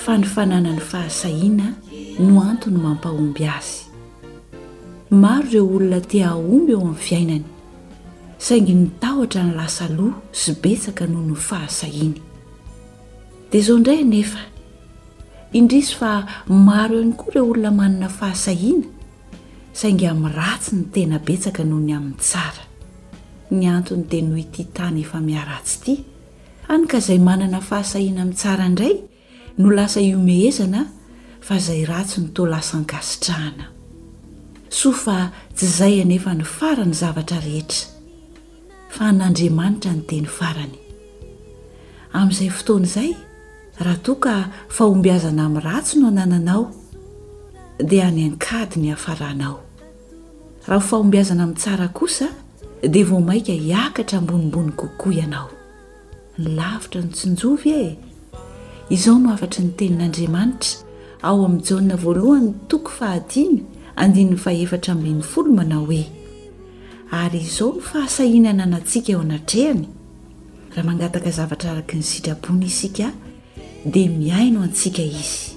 fa ny fananany fahasahiana no antony mampahomby azy. Maro ireo olona te hahomby eo amin'ny fiainany, saingy ny tahotra no lasa lo sy betsaka noho ny fahasahiany. Dia izao indray anefa, indrisy fa maro ihany koa ireo olona manana fahasahiana, saingy amin'ny ratsy no tena betsaka noho ny amin'ny tsara. Ny antony dia noho ity tany efa miharatsy ity, Hany ka izay manana fahasahiana mitsara indray no lasa ihomehezana fa izay ratsy no toa lasa ankasitrahana. Soa fa tsy izay anefa ny faran'ny zavatra rehetra, fa an'Andriamanitra ny teny farany. Amin'izay fotoana izay, raha toa ka fahombiazana amin'ny ratsy no anananao, dia any an-kady ny hiafaranao. Raha ho fahombiazana amin'ny tsara kosa dia vao mainka hiakatra ambonimbony kokoa ianao. Lavitra ny tsinjovy e! Izao no hafatry ny Tenin'Andriamanitra ao amin'ny Jaona voalohany toko fahadimy andininy fahefatra ambin'ny folo manao hoe, Ary izao no fahasahiana ananantsika eo anatrehany, raha mangataka zavatra araka ny sitrapony isika, dia mihaino antsika izy.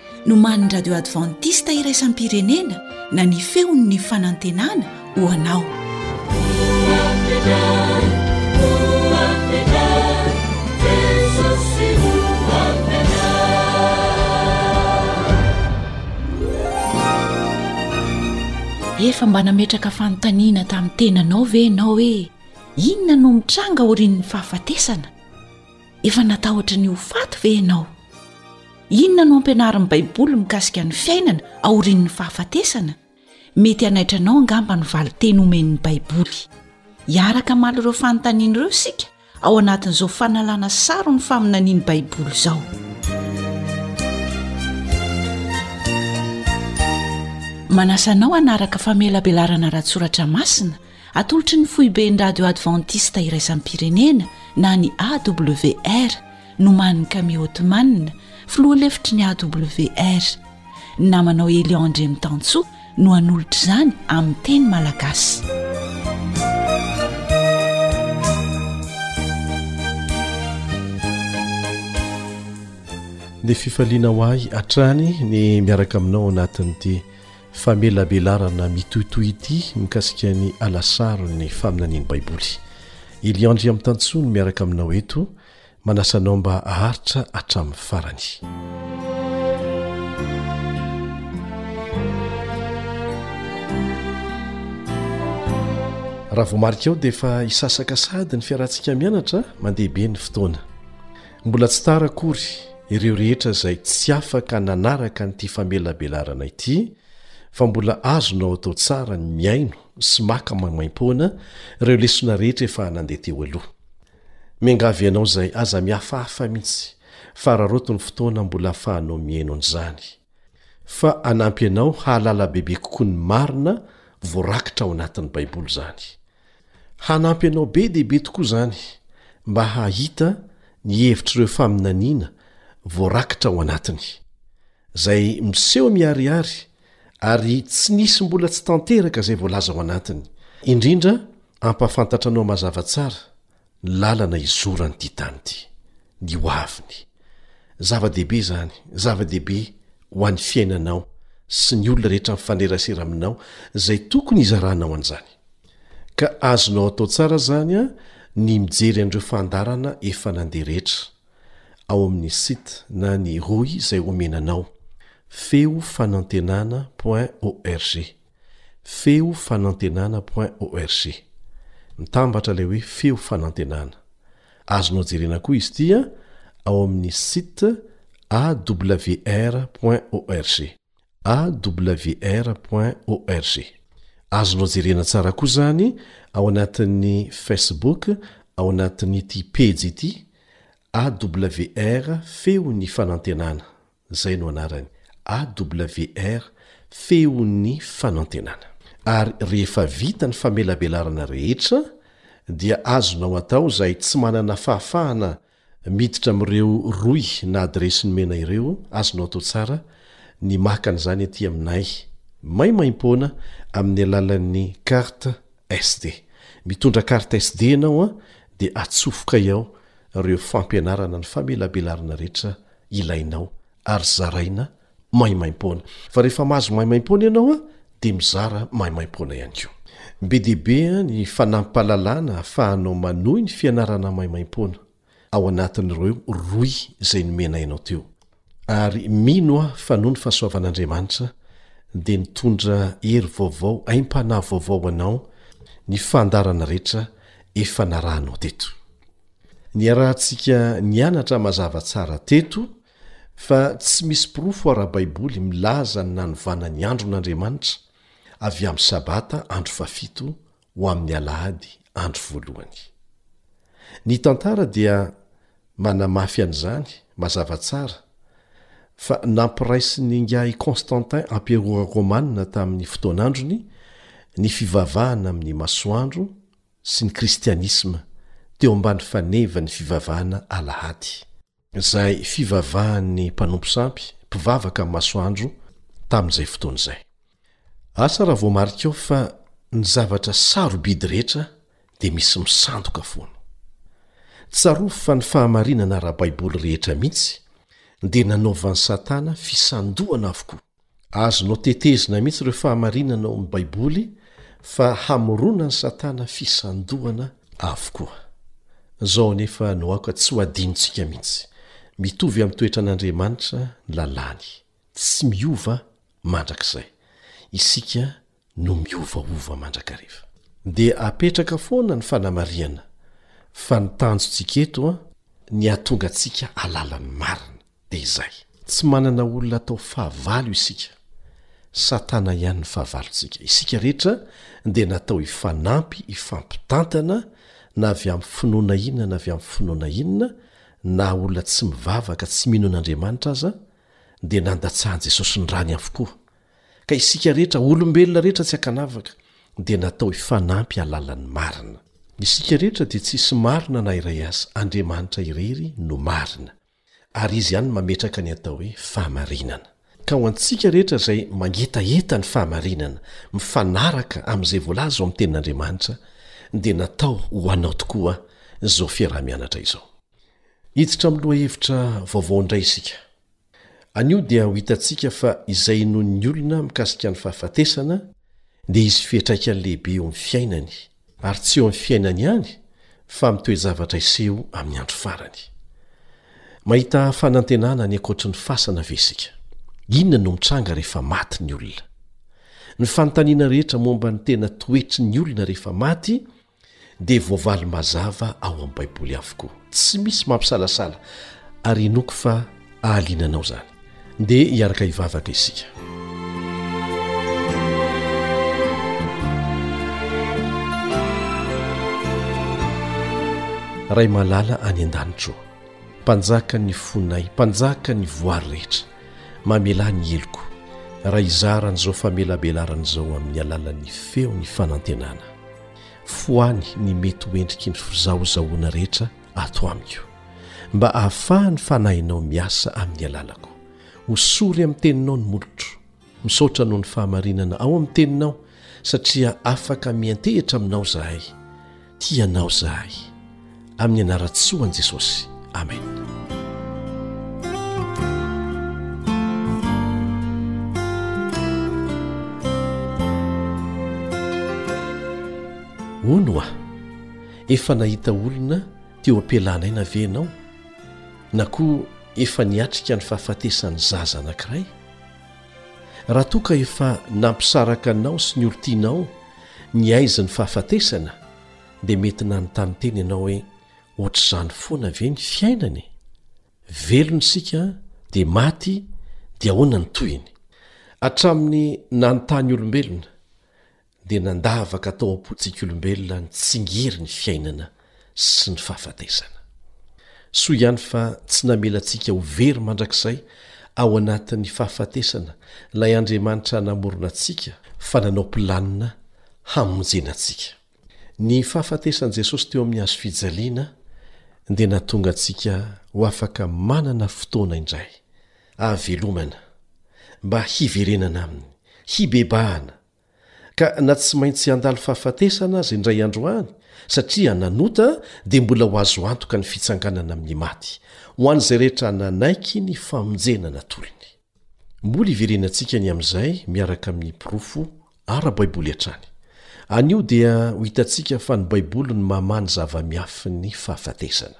nomanin'ny radio advantista iraisam-pirenena na ny feon'ny fanantenana ho anao efa mba nametraka fanontaniana tamin'ny tenanao ve ianao hoe inona no mitranga aorian'ny fahafatesana Efa natahotra ny ho faty ve ianao? Inona no ampianarin'ny Baiboly mikasika ny fiainana aorian'ny fahafatesana? Mety hanaitra anao angamba ny valin-teny omen'ny Baiboly. Hiaraka hamaly ireo fanontaniana ireo isika ao anatin'izao fanalana saron'ny faminanian'ny Baiboly izao. Manasa anao hanaraka famelabelarana ara-tsoratra masina Atolotry ny foiben'ny radio advantista iraisam-pirenena na ny AWR, nomanin'i Kami Othman, filoha lefitry ny AWR. Ny namanao Elion Andriamitansoa no hanolotra izany amin'ny teny malagasy. Ny fifaliana ho ahy hatrany ny miaraka aminao anatin'ity Famelabelarana mitohitohy ity mikasika ny alasaron'ny faminanian'ny Baiboly. I Liandry Amitantsoa no miaraka aminao eto, manasa anao mba haharitra hatramin'ny farany. Raha vao marika ao dia efa hisasaka sahady ny fiarantsika mianatra, mandeha be ny fotoana. Mbola tsy tara akory ireo rehetra izay tsy afaka nanaraka an'ity famelabelarana ity fa mbola azonao atao tsara ny mihaino sy maka maimaim-poana ireo lesona rehetra efa nandeha teo aloha. Miangavy ianao izay aza mihafahafa mihitsy fa raraoto ny fotoana mbola afahanao mihaino an'izany fa hanampy anao hahalala bebe kokoa ny marina voarakitra ao anatin'ny Baiboly izany. Hanampy anao be dia be tokoa izany mba hahita ny hevitr'ireo faminaniana voarakitra ao anatiny, izay miseho miharihary ary tsy nisy mbola tsy tanteraka izay voalaza ao anatiny, indrindra hampahafantatra anao mazava tsara Ny lalana hizoran'ity tany ity. Ny ho aviny. Zava-dehibe izany, zava-dehibe ho an'ny fiainanao sy ny olona rehetra mifanerasera aminao izay tokony hizaranao an'izany. Ka azonao atao tsara izany ny mijery an'ireo fandaharana efa nandeha rehetra, ao amin'ny site na ny rohy izay omena anao, feofanantenana point org. Feo fanantenana point org Mitambatra ilay hoe feo fanantenana. Azonao jerena koa izy ity a ao amin'ny site awr point org awr point org Azonao jerena tsara koa izany ao anatin'ny Facebook ao anatin'ity pejy ity awr feo ny fanantenana. Izay no anarany, AWR, Feon'ny Fanantenana. Ary rehefa vita ny famelabelarana rehetra, dia azonao atao izay tsy manana fahafahana miditra amin'ireo rohy na adiresy nomena ireo, azonao atao tsara ny maka an'izany aty aminay maimaim-poana amin'ny alalan'ny carte SD. Mitondra carte SD ianao dia atsofoka ao ireo fampianarana ny famelabelarana rehetra ilainao ary zaraina maimaimpoana fa rehefa mahazo maimaimpoana ianao a dia mizara maimaimpoana ihany koa be dia be a ny fanampalalana afahanao manohy ny fianarana maimaimpoana ao anatin'ireo roy izay nomena ianao teo ary mino aho fa noho ny fahasoavan'andriamanitra dia nitondra hery vaovao aim-panahy vaovao anao ny fandarana rehetra efa narahanao teto Niarahantsika nianatra mazava tsara teto fa tsy misy porofo ara-baiboly milaza ny nanovana ny andron'Andriamanitra avy amin'ny Sabata, andro fahafito, ho amin'ny Alahady, andro voalohany. Ny tantara dia manamafy an'izany, mazava tsara, fa nampiraisin'ingahy Constantin amperora romanina tamin'ny fotoan'androny ny fivavahana amin'ny masoandro, sy ny kristianisma teo ambany fanevan'ny fivavahana alahady. Izay fivavahan'ny mpanompo sampy mpivavaka amin'ny masoandro tamin'izay fotoana izay. Asa raha voamarika ao fa ny zavatra sarobidy rehetra dia misy misandoka foana. Tsarovy fa ny fahamarinana ara-baiboly rehetra mihitsy dia nanaovan'i Satana fisandohana avokoa. Azonao tetezina mihitsy ireo fahamarinana ao amin'ny Baiboly fa hamoronan'i Satana fisandohana avokoa. Izao anefa no aoka tsy ho adinontsika mihitsy, Mitovy amin'ny toetran'Andriamanitra ny lalàny, tsy miova mandrakizay. Isika no miovaova mandrakariva. Dia apetraka foana ny fanamarihana fa ny tanjontsika eto an, ny hahatonga antsika hahalala ny marina, dia izay. Tsy manana olona atao fahavalo isika. Satana ihany ny fahavalontsika. Isika rehetra dia natao hifanampy, hifampitantana, na avy amin'ny finoana inona na avy amin'ny finoana inona, na olona tsy mivavaka, tsy mino an'Andriamanitra aza, dia nandatsahan'i Jesosy ny rany avokoa, Ka isika rehetra, olombelona rehetra tsy ankanavaka, dia natao hifanampy alalan'ny marina. Isika rehetra dia tsisy marina na iray aza, Andriamanitra irery no marina. Ary Izy ihany no mametraka ny atao hoe fahamarinana. Ka ho antsika rehetra izay mangetaheta ny fahamarinana, mifanaraka amin'izay voalaza ao amin'ny Tenin'Andriamanitra, dia natao ho anao tokoa izao fiaraha-mianatra izao. Hiditra amin'ny lohahevitra vaovao indray isika. Anio dia ho hitantsika fa izay inoan'ny olona mikasika ny fahafatesana dia hisy fiantraikany lehibe eo amin'ny fiainany, ary tsy eo amin'ny fiainany ihany fa amin'ny toe-javatra hiseho amin'ny andro farany. Mahita fanantenana any ankoatry ny fasana ve isika? Inona no mitranga rehefa maty ny olona? Ny fanontaniana rehetra momba ny tena toetry ny olona rehefa maty dia voavaly mazava ao amin'ny Baiboly avokoa. Tsy misy mampisalasala, ary hinoako fa hahaliana anao izany. Ndeha hiaraka hivavaka isika. Ray malala any an-danitro, Mpanjakan'ny fonay, Mpanjakan'ny voary rehetra, Mamelà ny heloko raha izaran'izao famelabelarana izao amin'ny alalan'ny feon'ny fanantenana. Foany ny mety ho endriky ny fizahozahoana rehetra ato amiko, mba hahafahan'ny fanahinao miasa amin'ny alalako. Hosory amin'ny teninao ny molotro, Misaotra noho ny fahamarinana ao amin'ny teninao satria afaka miantehitra aminao zahay. Tia anao zahay. Amin'ny anaratsoan'i Jesosy. Amen. Hono hoa, efa nahita olona teo am-pialan'aina ve ianao na koa efa niatrika ny fahafatesan'ny zaza anankiray? Raha toa ka efa nampisaraka anao sy ny olon-tianao ny haizin'ny fahafatesana, dia mety nanontany tena ianao hoe, Hoatr'izany foana ve ny fiainana e? Velona isika, dia maty, dia ahoana ny tohiny? Hatramin'ny nanontany olombelona, dia nandavaka tao am-pontsik'olombelona ny tsingery-ny fiainana sy ny fahafatesana. Soa ihany fa tsy namela antsika ho very mandrakizay ao anatin'ny fahafatesana ilay Andriamanitra namorona antsika fa nanao planina hamonjena antsika. Ny fahafatesan'i Jesosy teo amin'ny hazo fijaliana dia nahatonga antsika ho afaka manana fotoana indray ahavelomana mba hiverenana aminy, hibebahana, Ka na tsy maintsy handalo fahafatesana aza indray andro any satria nanota dia mbola ho azo antoka ny fitsanganana amin'ny maty, ho an'izay rehetra nanaiky ny famonjena natolony. Mbola iverenantsika ny amin'izay miaraka amin'ny porofo ara-baiboly hatrany. Anio dia ho hitantsika fa ny Baiboly no mamaha ny zava-miafin'ny fahafatesana.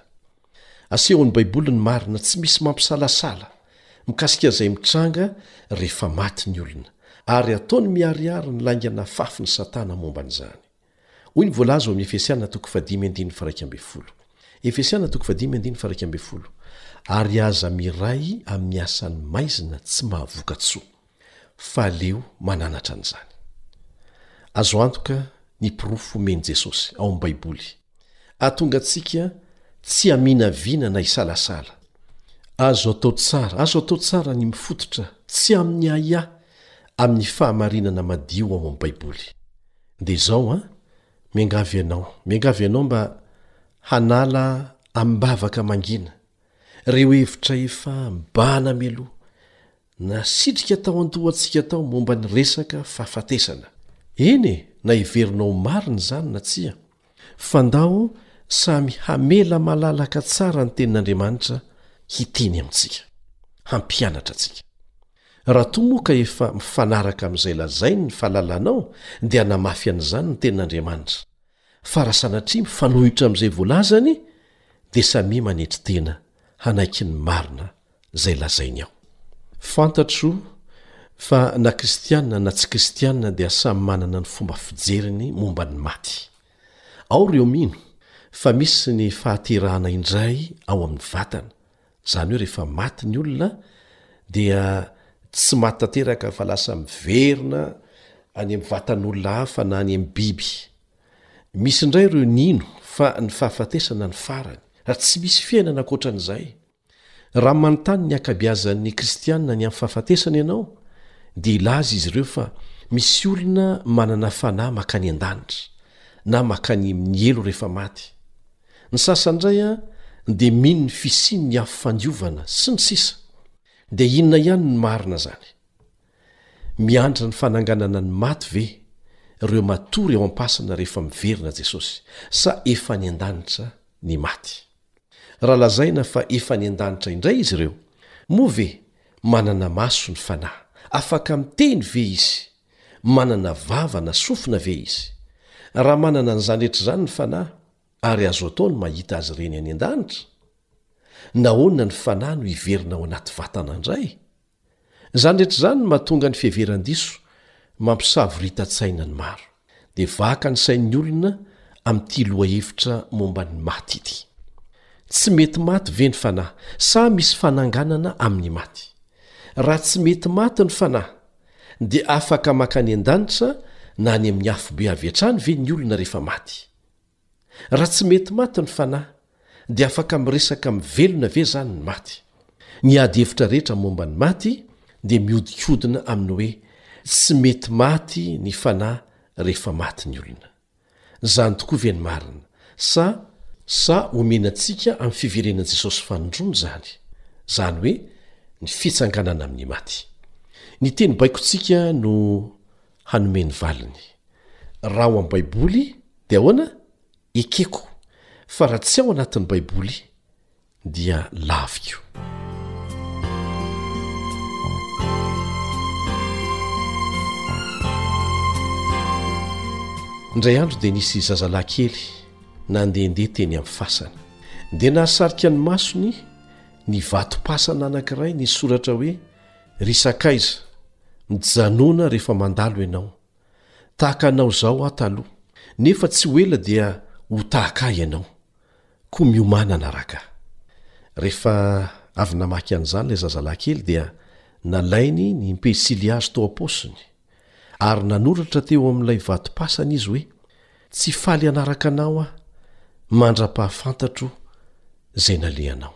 Asehon'ny Baiboly ny marina tsy misy mampisalasala mikasika izay mitranga rehefa maty ny olona, ary ataony miharihary ny laingana fafin'i Satana momba an'izany. Hoy ny voalaza ao amin'ny Efesiana toko fahadimy andininy faha iraika ambin'ny folo, Efesiana toko fahadimy andininy faha iraika ambin'ny folo, Ary aza miray amin'ny asan'ny maizina tsy mahavokatsoa. fa aleo mananatra an'izany. Azo antoka ny porofo omen'i Jesosy ao amin'ny Baiboly, hahatonga antsika tsy haminavina na hisalasala. Azo atao tsara, azo atao tsara ny mifototra tsy amin'ny ahiahy amin'ny fahamarinana madio ao amin'ny Baiboly. Dia izao an, miangavy anao, miangavy anao mba hanala amim-bavaka mangina ireo hevitra efa mibahana mialoha, Nasitrika tao an-dohantsika tao momba ny resaka fahafatesana. Eny e, na heverina ho marina izany na tsia. Fa ndao samy hamela malalaka tsara ny Tenin'Andriamanitra hiteny amintsika. Hampianatra antsika. Raha toa moa ka efa mifanaraka amin'izay lazainy ny fahalalanao, dia hanamafy an'izany ny Tenin'Andriamanitra. Fa raha sanatria mifanohitra amin'izay voalazany, dia samia manetry tena hanaiky ny marina izay lazainy ao. Fantatro fa na kristiana na tsy kristiana dia samy manana ny fomba fijeriny momba ny maty. Ao ireo mino fa misy ny fahaterahana indray ao amin'ny vatana, izany hoe rehefa maty ny olona dia tsy maty tanteraka fa lasa miverina any amin'ny vatan'olona hafa na any amin'ny biby. Misy indray ireo nino fa ny fahafatesana no farany, raha tsy misy fiainana ankoatran'izay. Raha manontany ny ankabeazan'ny Kristianina ny amin'ny fahafatesana ianao, dia hilaza izy ireo fa misy olona manana fanahy mankany an-danitra, na mankany amin'ny helo rehefa maty. Ny sasany indray dia mino ny fisian'ny afo fandiovana, sy ny sisa Dia inona ihany no marina izany? Miandry ny fananganana ny maty ve ireo matory ao am-pasana rehefa miverina Jesosy, sa efa any an-danitra ny maty? Raha lazaina fa efa any an-danitra indray izy ireo, moa ve manana maso ny fanahy? Afaka miteny ve izy? Manana vava na sofina ve izy? Raha manana an'izany rehetra izany ny fanahy, ary azo atao ny mahita azy ireny any an-danitra, nahoana ny fanahy no hiverina ao anaty vatana indray? Izany rehetra izany no mahatonga ny fiheveran-diso mampisavoritantsaina ny maro. Dia vaka ny sain'ny olona amin'ity lohahevitra momba ny maty ity. Tsy mety maty ve ny fanahy, sa misy fananganana amin'ny maty? Raha tsy mety maty ny fanahy, dia afaka maka any an-danitra na any amin'ny afobe avy hatrany ve ny olona rehefa maty? Raha tsy mety maty ny fanahy, dia afaka miresaka amin'ny velona ve izany ny maty? Ny ady hevitra rehetra momba ny maty dia mihodinkodina amin'ny hoe tsy mety maty ny fanahy rehefa maty ny olona. Izany tokoa ve ny marina, sa sa omena antsika amin'ny fiverenan'i Jesosy fanindroany izany, izany hoe ny fitsanganana amin'ny maty? Ny teny baikontsika no hanome ny valiny. Raha ao amin'ny Baiboly, dia ahoana? Ekeko, fa raha tsy ao anatin'ny Baiboly, dia laviko. Indray andro dia nisy zazalahy kely nandehandeha teny amin'ny fasana. Dia nahasarika ny masony ny vatom-pasana anankiray ny soratra hoe Ry sakaiza, mijanona rehefa mandalo ianao. Tahaka anao izao aho taloha, nefa tsy ho ela dia ho tahaka ahy ianao. Koa miomàna hanaraka ahy. Rehefa avy namaky an'izany ilay zazalahy kely dia nalainy ny pensily hazo tao am-paosiny, ary nanoratra teo amin'ilay vatom-pasany izy hoe, Tsy faly hanaraka anao aho, mandra-pahafantatro izay nalehanao.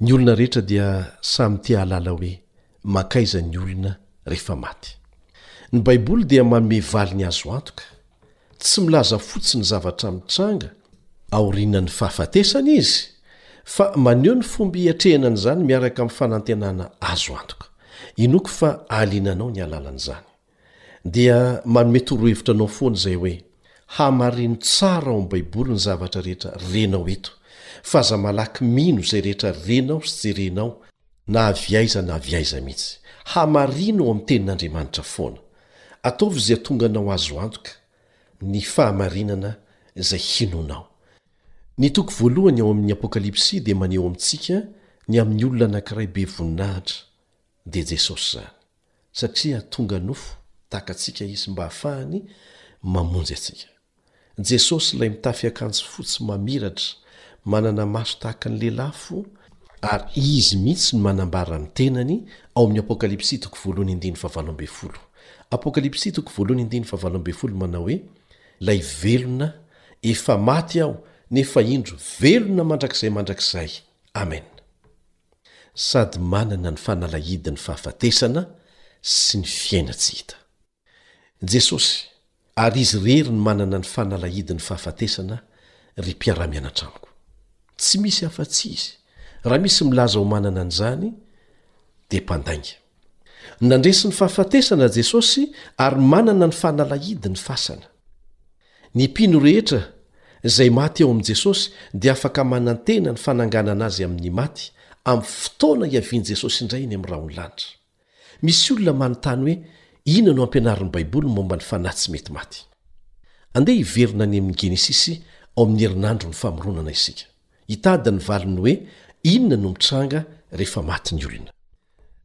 Ny olona rehetra dia samy te hahalala hoe mankaiza ny olona rehefa maty. Ny Baiboly dia manome valiny azo antoka. Tsy milaza fotsiny zavatra mitranga aorianan'ny fahafatesana izy, fa maneho ny fomba hiatrehana an'izany miaraka amin'ny fanantenana azo antoka. Inoako fa hahaliana anao ny hahalala an'izany. dia manome torohevitra anao foana izay hoe, Hamarino tsara ao amin'ny Baiboly ny zavatra rehetra renao eto, fa aza malaky mino izay rehetra renao sy jerenao, na avy aiza na avy aiza mihitsy. Hamarino ao amin'ny Tenin'Andriamanitra foana. Ataovy izay hatonga anao azo antoka ny fahamarinana izay hinoanao. Ny toko voalohany ao amin'ny Apokalypsy dia maneho amintsika ny amin'ny olona anankiray be voninahitra, Dia Jesosy izany, satria tonga nofo tahaka antsika Izy mba hahafahany mamonjy antsika. Jesosy ilay mitafy akanjo fotsy mamiratra, manana maso tahaka ny lelafo, ary Izy mihitsy no manambara ny tenany ao amin'ny Apokalypsy toko voalohany andininy fahavalo ambin'ny folo. Apokalypsy toko voalohany andininy fahavalo ambin'ny folo manao hoe, Ilay velona, Efa maty aho, nefa indro velona mandrakizay mandrakizay. Amena. sady manana ny fanalahidin'ny fahafatesana sy ny fiaina-tsy hita. Jesosy, ary Izy irery no manana ny fanalahidin'ny fahafatesana, ry mpiara-mianatra amiko. Tsy misy afa-tsy Izy, raha misy milaza ho manana an'izany, dia mpandainga. Nandresy ny fahafatesana Jesosy ary manana ny fanalahidin'ny fasana. Ny mpino rehetra izay maty ao amin'i Jesosy dia afaka manantena ny fananganana azy amin'ny maty amin'ny fotoana hiavian'i Jesosy indray eny amin'ny rahon'ny lanitra. Misy olona manontany hoe inona no ampianarin'ny Baiboly momba ny fanahy tsy mety maty. Andeha hiverina any amin'ny Genesisy ao amin'ny herinandron'ny famoronana isika. Hitady ny valiny hoe inona no mitranga rehefa maty ny olona.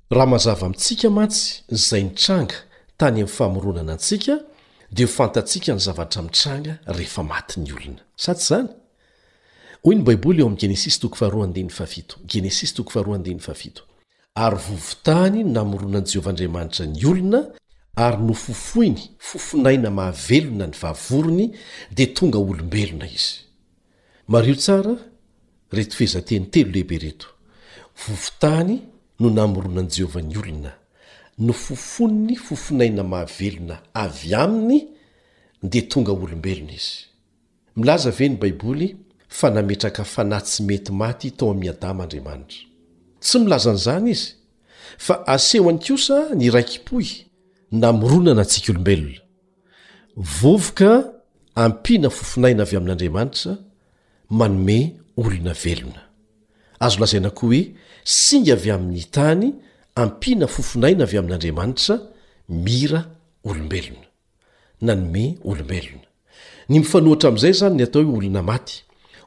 Raha mazava amintsika mantsy izay nitranga tany amin'ny famoronana antsika dia ho fantatsika ny zavatra mitranga rehefa maty ny olona. Sa tsy izany? Hoy ny Baiboly ao amin'ny Genesisy toko faharoa andininy fahafito, Genesisy toko faharoa andininy fahafito, Ary vovon-tany no namoronan'i Jehovah Andriamanitra ny olona, ary nofofoiny fofon'aina mahavelona ny vavorony, dia tonga olombelona izy. Mariho tsara ireto fehezanteny telo lehibe ireto, Vovon-tany no namoronan'i Jehovah ny olona, nofofoniny fofonaina mahavelona avy aminy, dia tonga olombelona izy. Milaza ve ny Baiboly fa nametraka fanahy tsy mety maty tao amin'i Adama Andriamanitra? Tsy milaza an'izany izy, fa asehony kosa ny raiki-pohy namoronana antsika olombelona. Vovoka ampiana fofonaina avy amin'Andriamanitra manome olona velona. Azo lazaina koa hoe singa avy amin'ny tany ampiana fofonaina avy amin'Andriamanitra mira olombelona. Nanome olombelona. Ny mifanohitra amin'izay izany ny atao hoe olona maty.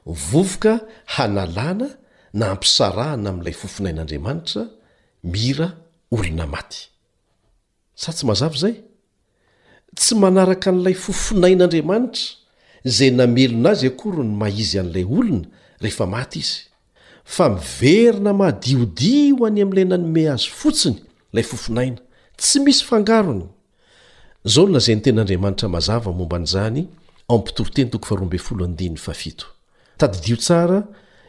Vovoka hanalana na hampisarahana amin'ilay fofonain'Andriamanitra mira olona maty. Sa tsy mazava izay? Tsy manaraka an'ilay fofonain'Andriamanitra izay namelona azy akory ny maha-izy an'ilay olona rehefa maty izy, fa miverina madiodio any amin'ilay nanome azy fotsiny ilay fofonaina, tsy misy fangarony. Izao no lazain'ny Tenin'Andriamanitra mazava momba an'izany ao amin'ny Mpitoriteny toko faharoa ambin'ny folo andininy fahafito. Tadidio tsara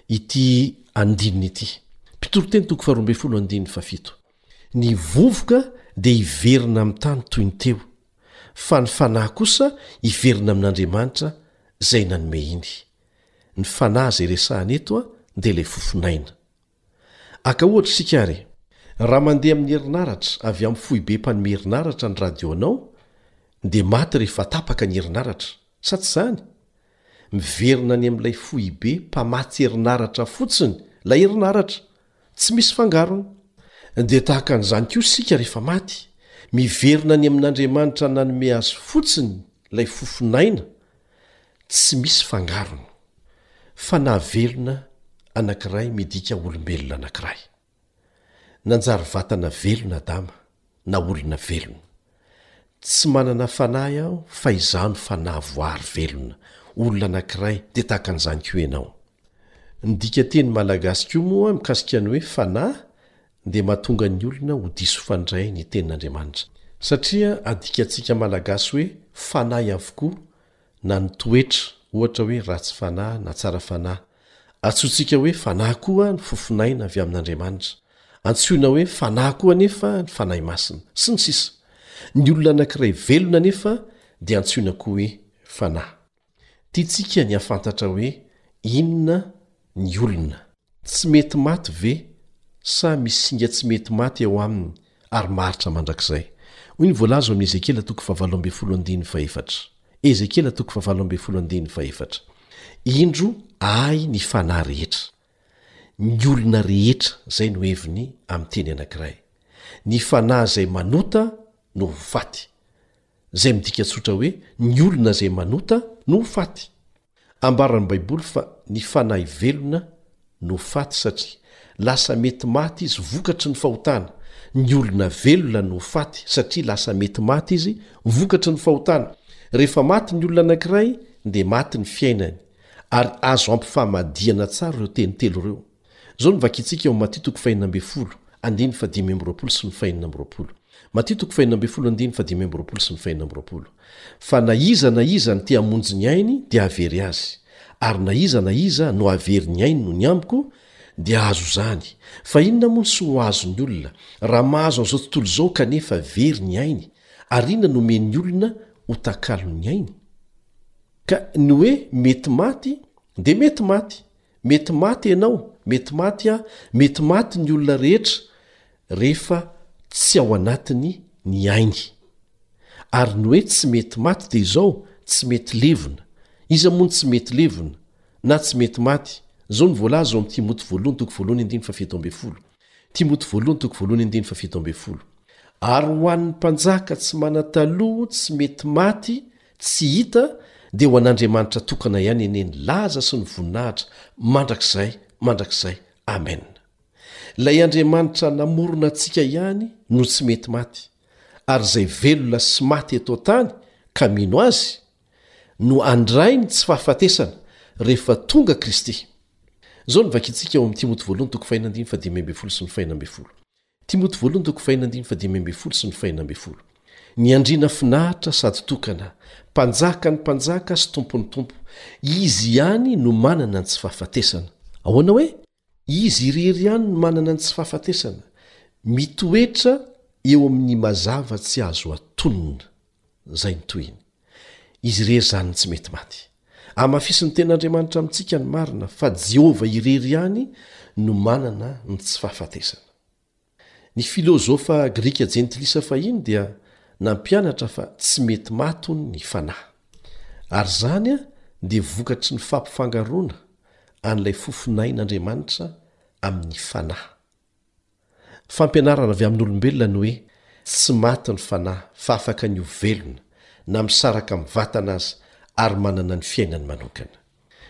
ity andininy ity, Mpitoriteny toko faharoa ambin'ny folo andininy fahafito. Ny vovoka dia hiverina amin'ny tany toy ny teo, fa ny fanahy kosa hiverina amin'Andriamanitra izay nanome iny. Ny fanahy izay resahana eto dia ilay fofonaina. Aka ohatra isika ary. Raha mandeha amin'ny herinaratra avy amin'ny foibe mpanome herinaratra ny radio-nao, dia maty rehefa tapaka ny herinaratra, sa tsy izany? Miverina any amin'ilay foibe mpamatsy herinaratra fotsiny ilay herinaratra, Tsy misy fangarony. Dia tahaka an'izany koa isika rehefa maty, miverina any amin'Andriamanitra nanome azy fotsiny ilay fofonaina tsy misy fangarony. Fanahy velona anankiray midika olombelona anankiray. Nanjary vatana velona Adama, na olona velona. Tsy manana fanahy aho fa Izaho no fanahy voaary velona, olona anankiray, dia tahaka an'izany koa ianao. Ny dikanteny malagasy koa moa mikasika ny hoe fanahy dia mahatonga ny olona ho diso fandray ny tenin'Andriamanitra, satria adikatsika malagasy hoe fanahy avokoa na ny toetra, ohatra hoe ratsy fanahy na tsara fanahy. Antsointsika hoe fanahy koa ny fofonaina avy amin'Andriamanitra. Antsoina hoe fanahy koa anefa ny Fanahy Masina, sy ny sisa Ny olona anankiray velona anefa dia antsoina koa hoe fanahy. Tiantsika ny hahafantatra hoe inona ny olona. Tsy mety maty ve sa misy singa tsy mety maty ao aminy ary maharitra mandrakizay? Hoy ny voalaza ao amin'ny Ezekiela toko fahavalo ambin'ny folo andininy fahefatra. Ezekiela toko fahavalo ambin'ny folo andininy fahefatra. Indro ahy ny fanahy rehetra. Ny olona rehetra, izay no heviny amin'ny teny anankiray. Ny fanahy izay manota no ho faty. izay midika tsotra hoe ny olona izay manota no ho faty. Ambaran'ny Baiboly fa ny fanahy velona no faty satria lasa mety maty izy vokatry ny fahotana. Ny olona velona no ho faty satria lasa mety maty izy vokatry ny fahotana. Rehefa maty ny olona anankiray dia maty ny fiainany. Ary azo ampifamadihana tsara ireo teny telo ireo. Izao no vakintsika ao amin'ny Matia toko fahenina ambin'ny folo, andininy fahadimy amby roapolo sy ny fahenina amby roapolo. Matia toko fahenina ambin'ny folo, andininy fahadimy amby roapolo sy ny fahenina amby roapolo. Fa na iza na iza no te hamonjy ny ainy dia havery azy, ary na iza na iza no havery ny ainy noho ny amiko dia hahazo izany. Fa inona moa no soa ho azon'ny olona, raha mahazo an'izao tontolo izao kanefa very ny ainy? Ary inona no omen'ny olona ho takalon'ny ainy? Ka ny hoe mety maty dia mety maty, Mety maty ianao, mety maty aho, mety maty ny olona rehetra rehefa tsy ao anatiny ny ainy. Ary ny hoe tsy mety maty dia izao, tsy mety levona. Iza moa no tsy mety levona, na tsy mety maty? Izao no voalaza ao amin'ny Timoty voalohany toko voalohany andininy fahafito ambin'ny folo. Timoty voalohany toko voalohany andininy fahafito ambin'ny folo. Ary ho an'ny mpanjaka tsy manan-taloha tsy mety maty Tsy hita dia ho an'Andriamanitra tokana ihany anie ny laza sy ny voninahitra mandrakizay mandrakizay Amen. Ilay Andriamanitra namorona antsika ihany no tsy mety maty ary izay velona sy maty eto an-tany ka mino Azy no handray ny tsy fahafatesana rehefa tonga Kristy. Izao no vakintsika ao amin'ny Timoty Voalohany toko fahina andininy fahadimy ambin'ny folo sy ny fahena ambin'ny folo. Timoty Voalohany toko fahina andininy faha dimy ambin'ny folo sy ny fahina ambin'ny folo. Ny Andriana finaritra sady tokana, Mpanjaka ny mpanjaka sy Tompon'ny tompo, Izy ihany no manana ny tsy fahafatesana. Ahoana hoe? Izy irery ihany no manana ny tsy fahafatesana. Mitoetra eo amin'ny mazava tsy azo atonina. Izay ny tohiny. Izy irery izany no tsy mety maty. Amafisin'ny Tenin'Andriamanitra amintsika ny marina fa Jehovah irery ihany no manana ny tsy fahafatesana. Ny filôzôfa grika jentilisa fahiny dia nampianatra fa tsy mety maty hono ny fanahy. Ary izany dia vokatry ny fampifangaroana an'ilay fofon'ain'Andriamanitra amin'ny fanahy. Fampianarana avy amin'olombelona ny hoe tsy maty ny fanahy fa afaka ny ho velona, na misaraka amin'ny vatana aza, ary manana ny fiainany manokana.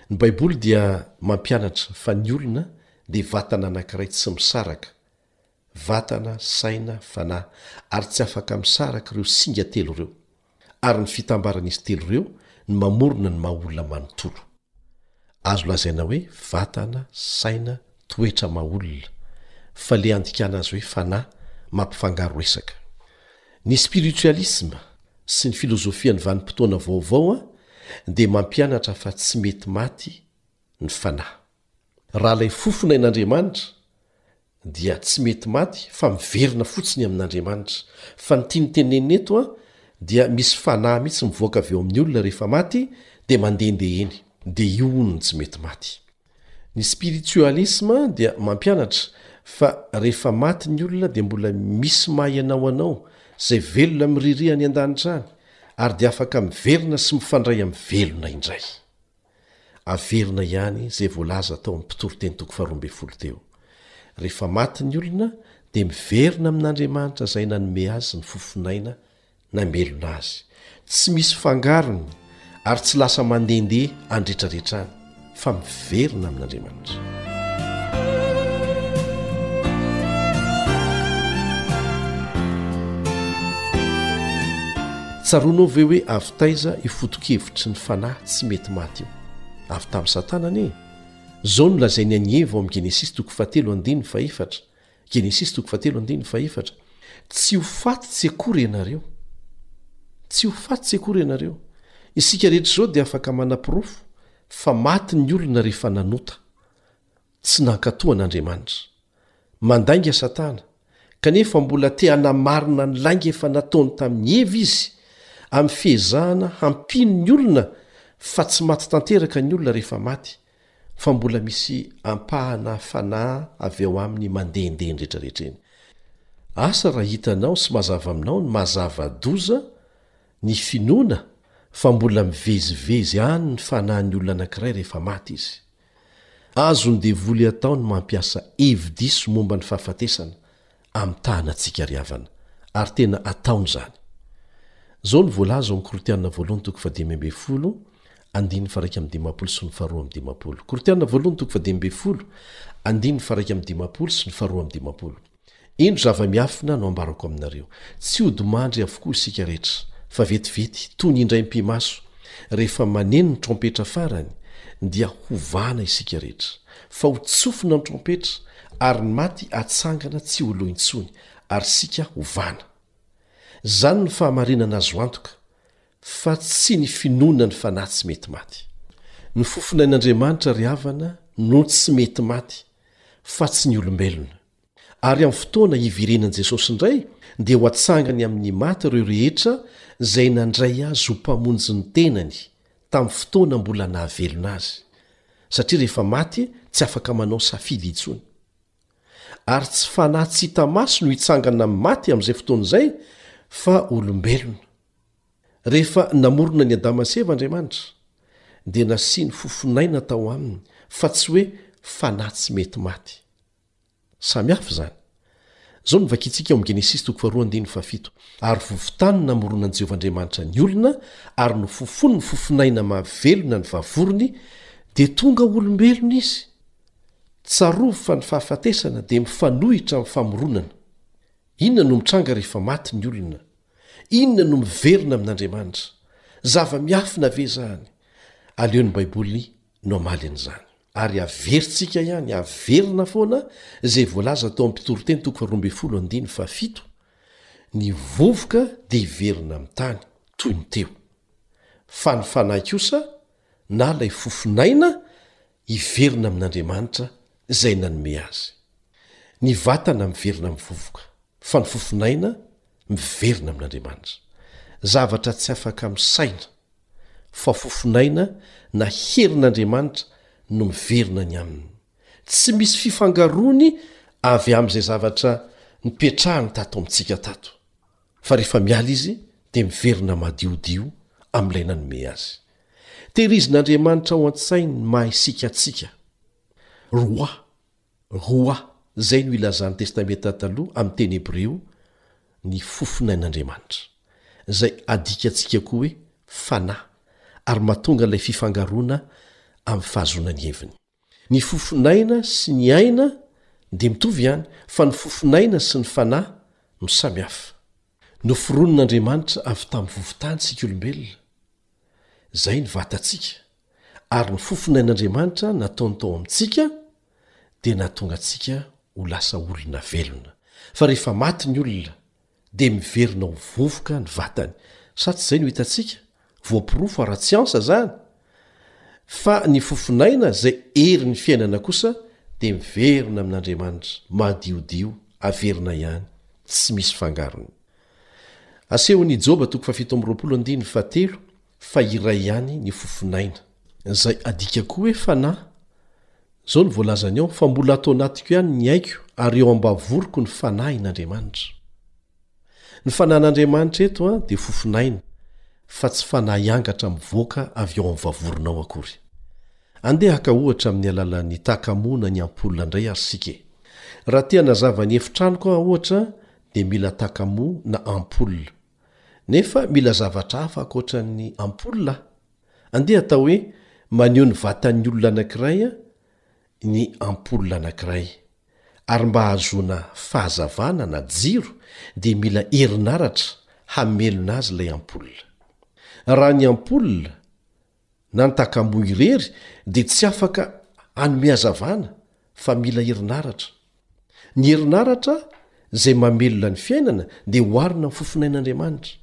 Ny Baiboly dia mampianatra fa ny olona dia vatana anankiray tsy misaraka, vatana, saina, fanahy, ary tsy afaka misaraka ireo singa telo ireo. ary ny fitambaran'izy telo ireo ny mamorona ny maha olona manontolo. Azo lazaina hoe vatana, saina, toetra maha olona, fa le andikana azy hoe fanahy mampifangaro resaka. Ny spiritualisme sy ny filozofian'ny vanim-potoana vaovao dia mampianatra fa tsy mety maty ny fanahy. Raha ilay fofona in' Andriamanitra, dia tsy mety maty fa miverina fotsiny amin' Andriamanitra. Fa ny tiany tenenina eto an, dia misy fanahy mihitsy mivoaka avy ao amin' ny olona rehefa maty, dia mandehandeha eny. Dia io hono no tsy mety maty. Ny spiritualisme dia mampianatra fa rehefa maty ny olona dia mbola misy maha ianao anao, izay velona miriria any an-danitra any, ary dia afaka miverina sy mifandray amin'ny velona indray. Averina ihany izay voalaza tao amin'ny mpitoriteny toko faharoa ambin'ny folo teo. Rehefa maty ny olona dia miverina amin'Andriamanitra izay nanome azy ny fofonaina namelona azy. Tsy misy fangarony ary tsy lasa mandehandeha an-dretraretra any fa miverina amin'Andriamanitra. Tsaroanao ve hoe avy Taiza io foto-kevitry ny fanahy tsy mety maty io? Avy tamin'i Satana anie e! Izao no lazainy an'i Eva ao amin'ny Genesisy toko fahatelo andininy fahefatra, Genesisy toko fahatelo andininy fahefatra, Tsy ho faty tsy akory ianareo. Tsy ho faty tsy akory ianareo. Isika rehetra izao dia afaka manaporofo fa maty ny olona rehefa nanota. Tsy nankatò an'Andriamanitra. Mandainga Satana, kanefa mbola te hanamarina ny lainga efa nataony tamin'i Eva izy, amin'ny fiezahana hampiany ny olona fa tsy maty tanteraka ny olona rehefa maty, fa mbola misy ampahana fanahy avy ao aminy mandehandeha eny rehetrarehetra eny. Asa raha hitanao sy mazava aminao ny maha-zava-doza ny finoana fa mbola mivezivezy any ny fanahin'ny olona anankiray rehefa maty izy. Azon'ny devoly atao ny mampiasa hevi-diso momba ny fahafatesana hamitahana antsika ry havana, ary tena ataony izany. Izao no voalaza ao amin'ny Korintiana voalohany toko fahadimy ambin'ny folo, andininy faharaika amin'ny dimampolo sy ny faharoa amin'ny dimampolo. Korintiana voalohany toko fahadimy ambin'ny folo, andininy faharaika amin'ny dimampolo sy ny faharoa amin'ny dimampolo. Indro zava-miafina no ambarako aminareo, tsy hodi-mandry avokoa isika rehetra, fa vetivety, toy ny indraim-pimaso, rehefa maneno ny trompetra farany, dia ho vàna isika rehetra. Fa ho tsofina ny trompetra, ary ny maty hatsangana tsy ho lo intsony, ary isika ho vàna. Izany no fahamarinana azo antoka, Fa tsy ny finoana ny fanahy tsy mety maty. Ny fofonain'Andriamanitra ry havana no tsy mety maty, fa tsy ny olombelona. Ary amin'ny fotoana hiverenan'i Jesosy indray dia ho atsangany amin'ny maty ireo rehetra izay nandray Azy ho Mpamonjy ny tenany tamin'ny fotoana mbola nahavelona Azy, satria rehefa maty tsy afaka manao safidy intsony. Ary tsy fanahy tsy hita maso no hitsangana amin'ny maty amin'izay fotoana izay, fa olombelona. Rehefa namorona an'i Adama sy Eva Andriamanitra, dia nasiany fofonaina tao aminy, fa tsy hoe fanahy tsy mety maty. Samy hafa izany. Izao no vakintsika ao amin'ny Genesisy toko faharoa andininy fahafito, Ary vovon-tany namoronan'i Jehovah Andriamanitra ny olona, ary nofofony ny fofonaina mahavelona ny vavorony, dia tonga olombelona izy. Tsarovy fa ny fahafatesana dia mifanohitra amin'ny famoronana. Inona no mitranga rehefa maty ny olona? Inona no miverina amin'Andriamanitra? Zava-miafina ve izany? Aleo ny Baiboly no hamaly an'izany. Ary averintsika ihany, averina foana izay voalaza tao amin'ny Mpitoriteny toko faharoa ambin'ny folo andininy fahafito, Ny vovoka dia hiverina amin'ny tany, toy ny teo. Fa ny fanahy kosa, na ilay fofon'aina, hiverina amin'Andriamanitra izay nanome azy. Ny vatana miverina amin'ny vovoka, fa ny fofon'aina miverina amin'Andriamanitra. Zavatra tsy afaka amin'ny saina, fa fofon'aina na herin'Andriamanitra no miverina ny aminy. Tsy misy fifangaroany avy amin'izay zavatra nipetrahany tato amintsika tato. Fa rehefa miala izy, dia miverina madiodio amin'ilay nanome azy. Tehirizin'Andriamanitra ao an-tsainy ny maha isika antsika. Roa, Ruah, izay no ilazan'ny Testamenta Taloha amin'ny teny hebreo ny fofonain'Andriamanitra, izay adikantsika koa hoe fanahy, ary mahatonga ilay fifangaroana amin'ny fahazoana ny heviny. Ny fofon'aina sy ny aina dia mitovy ihany, fa ny fofon'aina sy ny fanahy no samy hafa. Noforonin'Andriamanitra avy tamin'ny vovon-tany isika olombelona, izay ny vatantsika, ary ny fofon'ain'Andriamanitra nataony tao amintsika dia nahatonga antsika ho lasa olona velona. Fa rehefa maty ny olona, dia miverina ho vovoka ny vatany. Sa tsy izay no hitantsika? Voaporofo ara-tsiansa izany, fa ny fofon'aina izay herin'ny fiainana kosa dia miverina amin'Andriamanitra, madiodio, averina ihany, tsy misy fangarony. Asehon'i Joba toko fahafito amby roapolo andininy fahatelo fa iray ihany ny fofon'aina. Izay adikako hoe fanahy, izao no voalazany ao, fa mbola ato anatiko ihany ny aiko ary eo am-bavoriko ny fanahin'Andriamanitra. Ny fanahin'Andriamanitra eto dia fofon'aina fa tsy fanahy angatra mivoaka avy ao amin'ny vavoronao akory. Andeha haka ohatra amin'ny alalan'ny takamoana ny ampola indray ary isika e. Raha te hanazava ny efitranoko aho ohatra dia mila takamoa na ampola. Nefa mila zavatra hafa ankoatran'ny ampola a! Andeha atao hoe maneho ny vatan'ny olona anankiray ny ampola anankiray. Ary mba hahazoana fahazavana na jiro dia mila herinaratra hamelona azy ilay ampola. Raha ny ampola na ny takamoa irery dia tsy afaka hanome hazavana fa mila herinaratra. Ny herinaratra izay mamelona ny fiainana dia oharina amin'ny fofonain'Andriamanitra.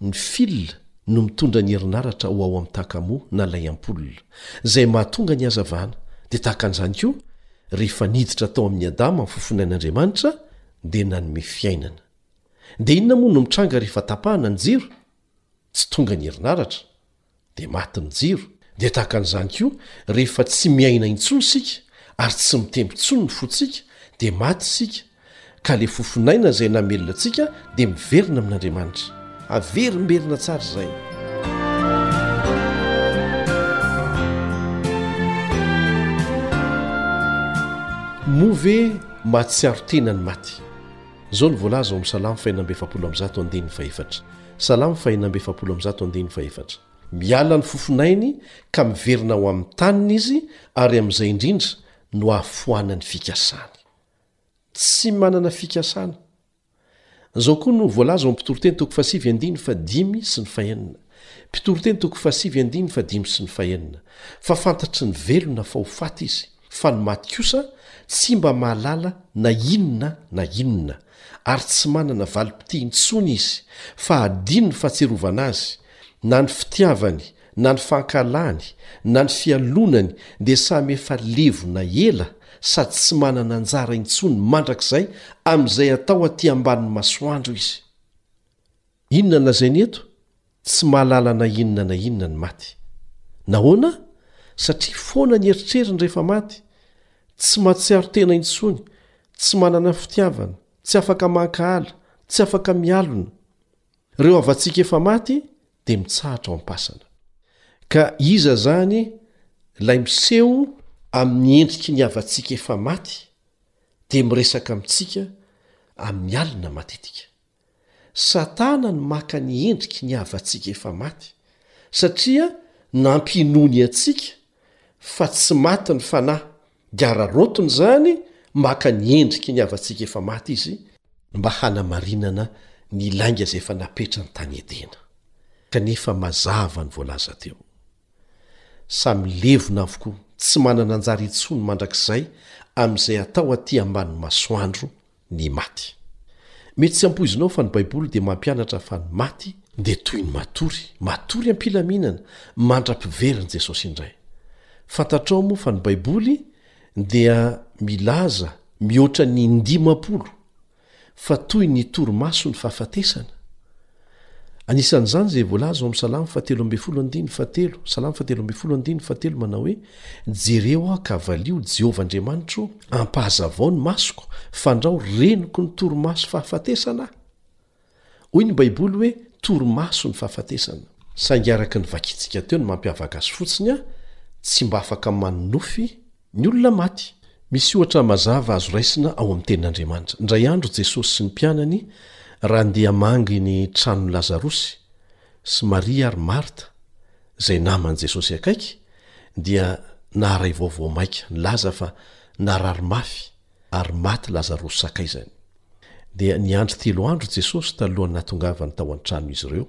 Ny fil no mitondra ny herinaratra ho ao amin'ny takamoa na ilay ampoule, izay mahatonga ny hazavana. Dia tahaka an'izany koa, rehefa niditra tao amin'i Adama ny fofonain'Andriamanitra dia nanome fiainana. Dia inona moa no mitranga rehefa tapahana ny jiro? tsy tonga ny herinaratra, dia maty ny jiro, dia tahaka an'izany koa rehefa tsy miaina intsony isika ary tsy mitempo intsony ny fontsika dia maty isika ka ilay fofon'aina izay namelona antsika dia miverina amin'Andriamanitra. Averimberina tsara izay. Moa ve mahatsiaro tena ny maty? Izao no voalaza ao amin'ny Salamo fahenina amby efapolo amby zato andininy fahefatra, Salamo fahenina amby efapolo amby zato andininy fahefatra, Miala ny fofon'ainy ka miverina ho amin'ny taniny izy, ary amin'izay indrindra no ahafoanany fikasany. Tsy manana fikasana. Izao koa no voalaza ao amin'ny Mpitoriteny toko fahasivy andininy fahadimy sy ny fahenina, Mpitoriteny toko fahasivy andininy fahadimy sy ny fahenina, Fa fantatry ny velona fa ho faty izy. fa ny maty kosa tsy mba mahalala na inona na inona, ary tsy manana valim-pitia intsony izy, fa hadino ny fahatsiarovana azy, na ny fitiavany, na ny fankahalany, na ny fialonany, dia samy efa levona ela sady tsy manana anjara intsony mandrakizay amin'izay atao aty ambanin'ny masoandro izy. Inona no lazainy eto? Tsy mahalala na inona na inona ny maty. Nahoana? Satria foana ny eritreriny rehefa maty. Tsy mahatsiaro tena intsony, tsy manana fitiavana, tsy afaka mankahala, tsy afaka mialona. Ireo havantsika efa maty dia mitsahatra ao am-pasana. Ka iza izany ilay miseho amin'ny endriky ny havantsika efa maty dia miresaka amintsika amin'ny alina matetika? Satana no maka ny endriky ny havantsika efa maty, satria nampinoany antsika fa tsy maty ny fanahy, dia araraotiny izany maka ny endriky ny havantsika efa maty izy, mba hanamarinana ny lainga izay efa napetrany tany Edena. Kanefa mazava ny voalaza teo. Samy levona avokoa, tsy manana anjara intsony mandrakizay amin'izay atao aty ambany masoandro, ny maty. Mety tsy ampoizinao fa ny Baiboly dia mampianatra fa ny maty dia toy ny matory, matory am-pilaminana mandra-piverin'i Jesosy indray. Fantatrao moa fa ny Baiboly dia milaza mihoatra ny indimampolo fa toy ny torimaso ny fahafatesana? Anisan'izany izay voalaza ao amin'ny Salamo fahatelo ambin'ny folo andininy fahatelo, Salamo fahatelo ambin'ny folo andininy fahatelo manao hoe, Jereo aho ka valio, Jehovah Andriamanitro, ampahazavao ny masoko, fandrao reniko ny torimaso fahafatesana aho. Hoy ny Baiboly hoe torimaso ny fahafatesana. Saingy araka ny vakintsika teo ny mampiavaka azy fotsiny, tsy mba afaka manonofy, Ny olona maty. Misy ohatra mazava azo raisina ao amin'ny Tenin'Andriamanitra. Indray andro Jesosy sy ny mpianany raha handeha hamangy ny tranon'i Lazarosy, sy Maria ary Marta, izay naman'i Jesosy akaiky, dia naharay vaovao maika, nilaza fa narary mafy ary maty Lazarosy sakaizany. Dia niandry telo andro Jesosy talohan'ny nahatongavany tao an-tranon'izy ireo.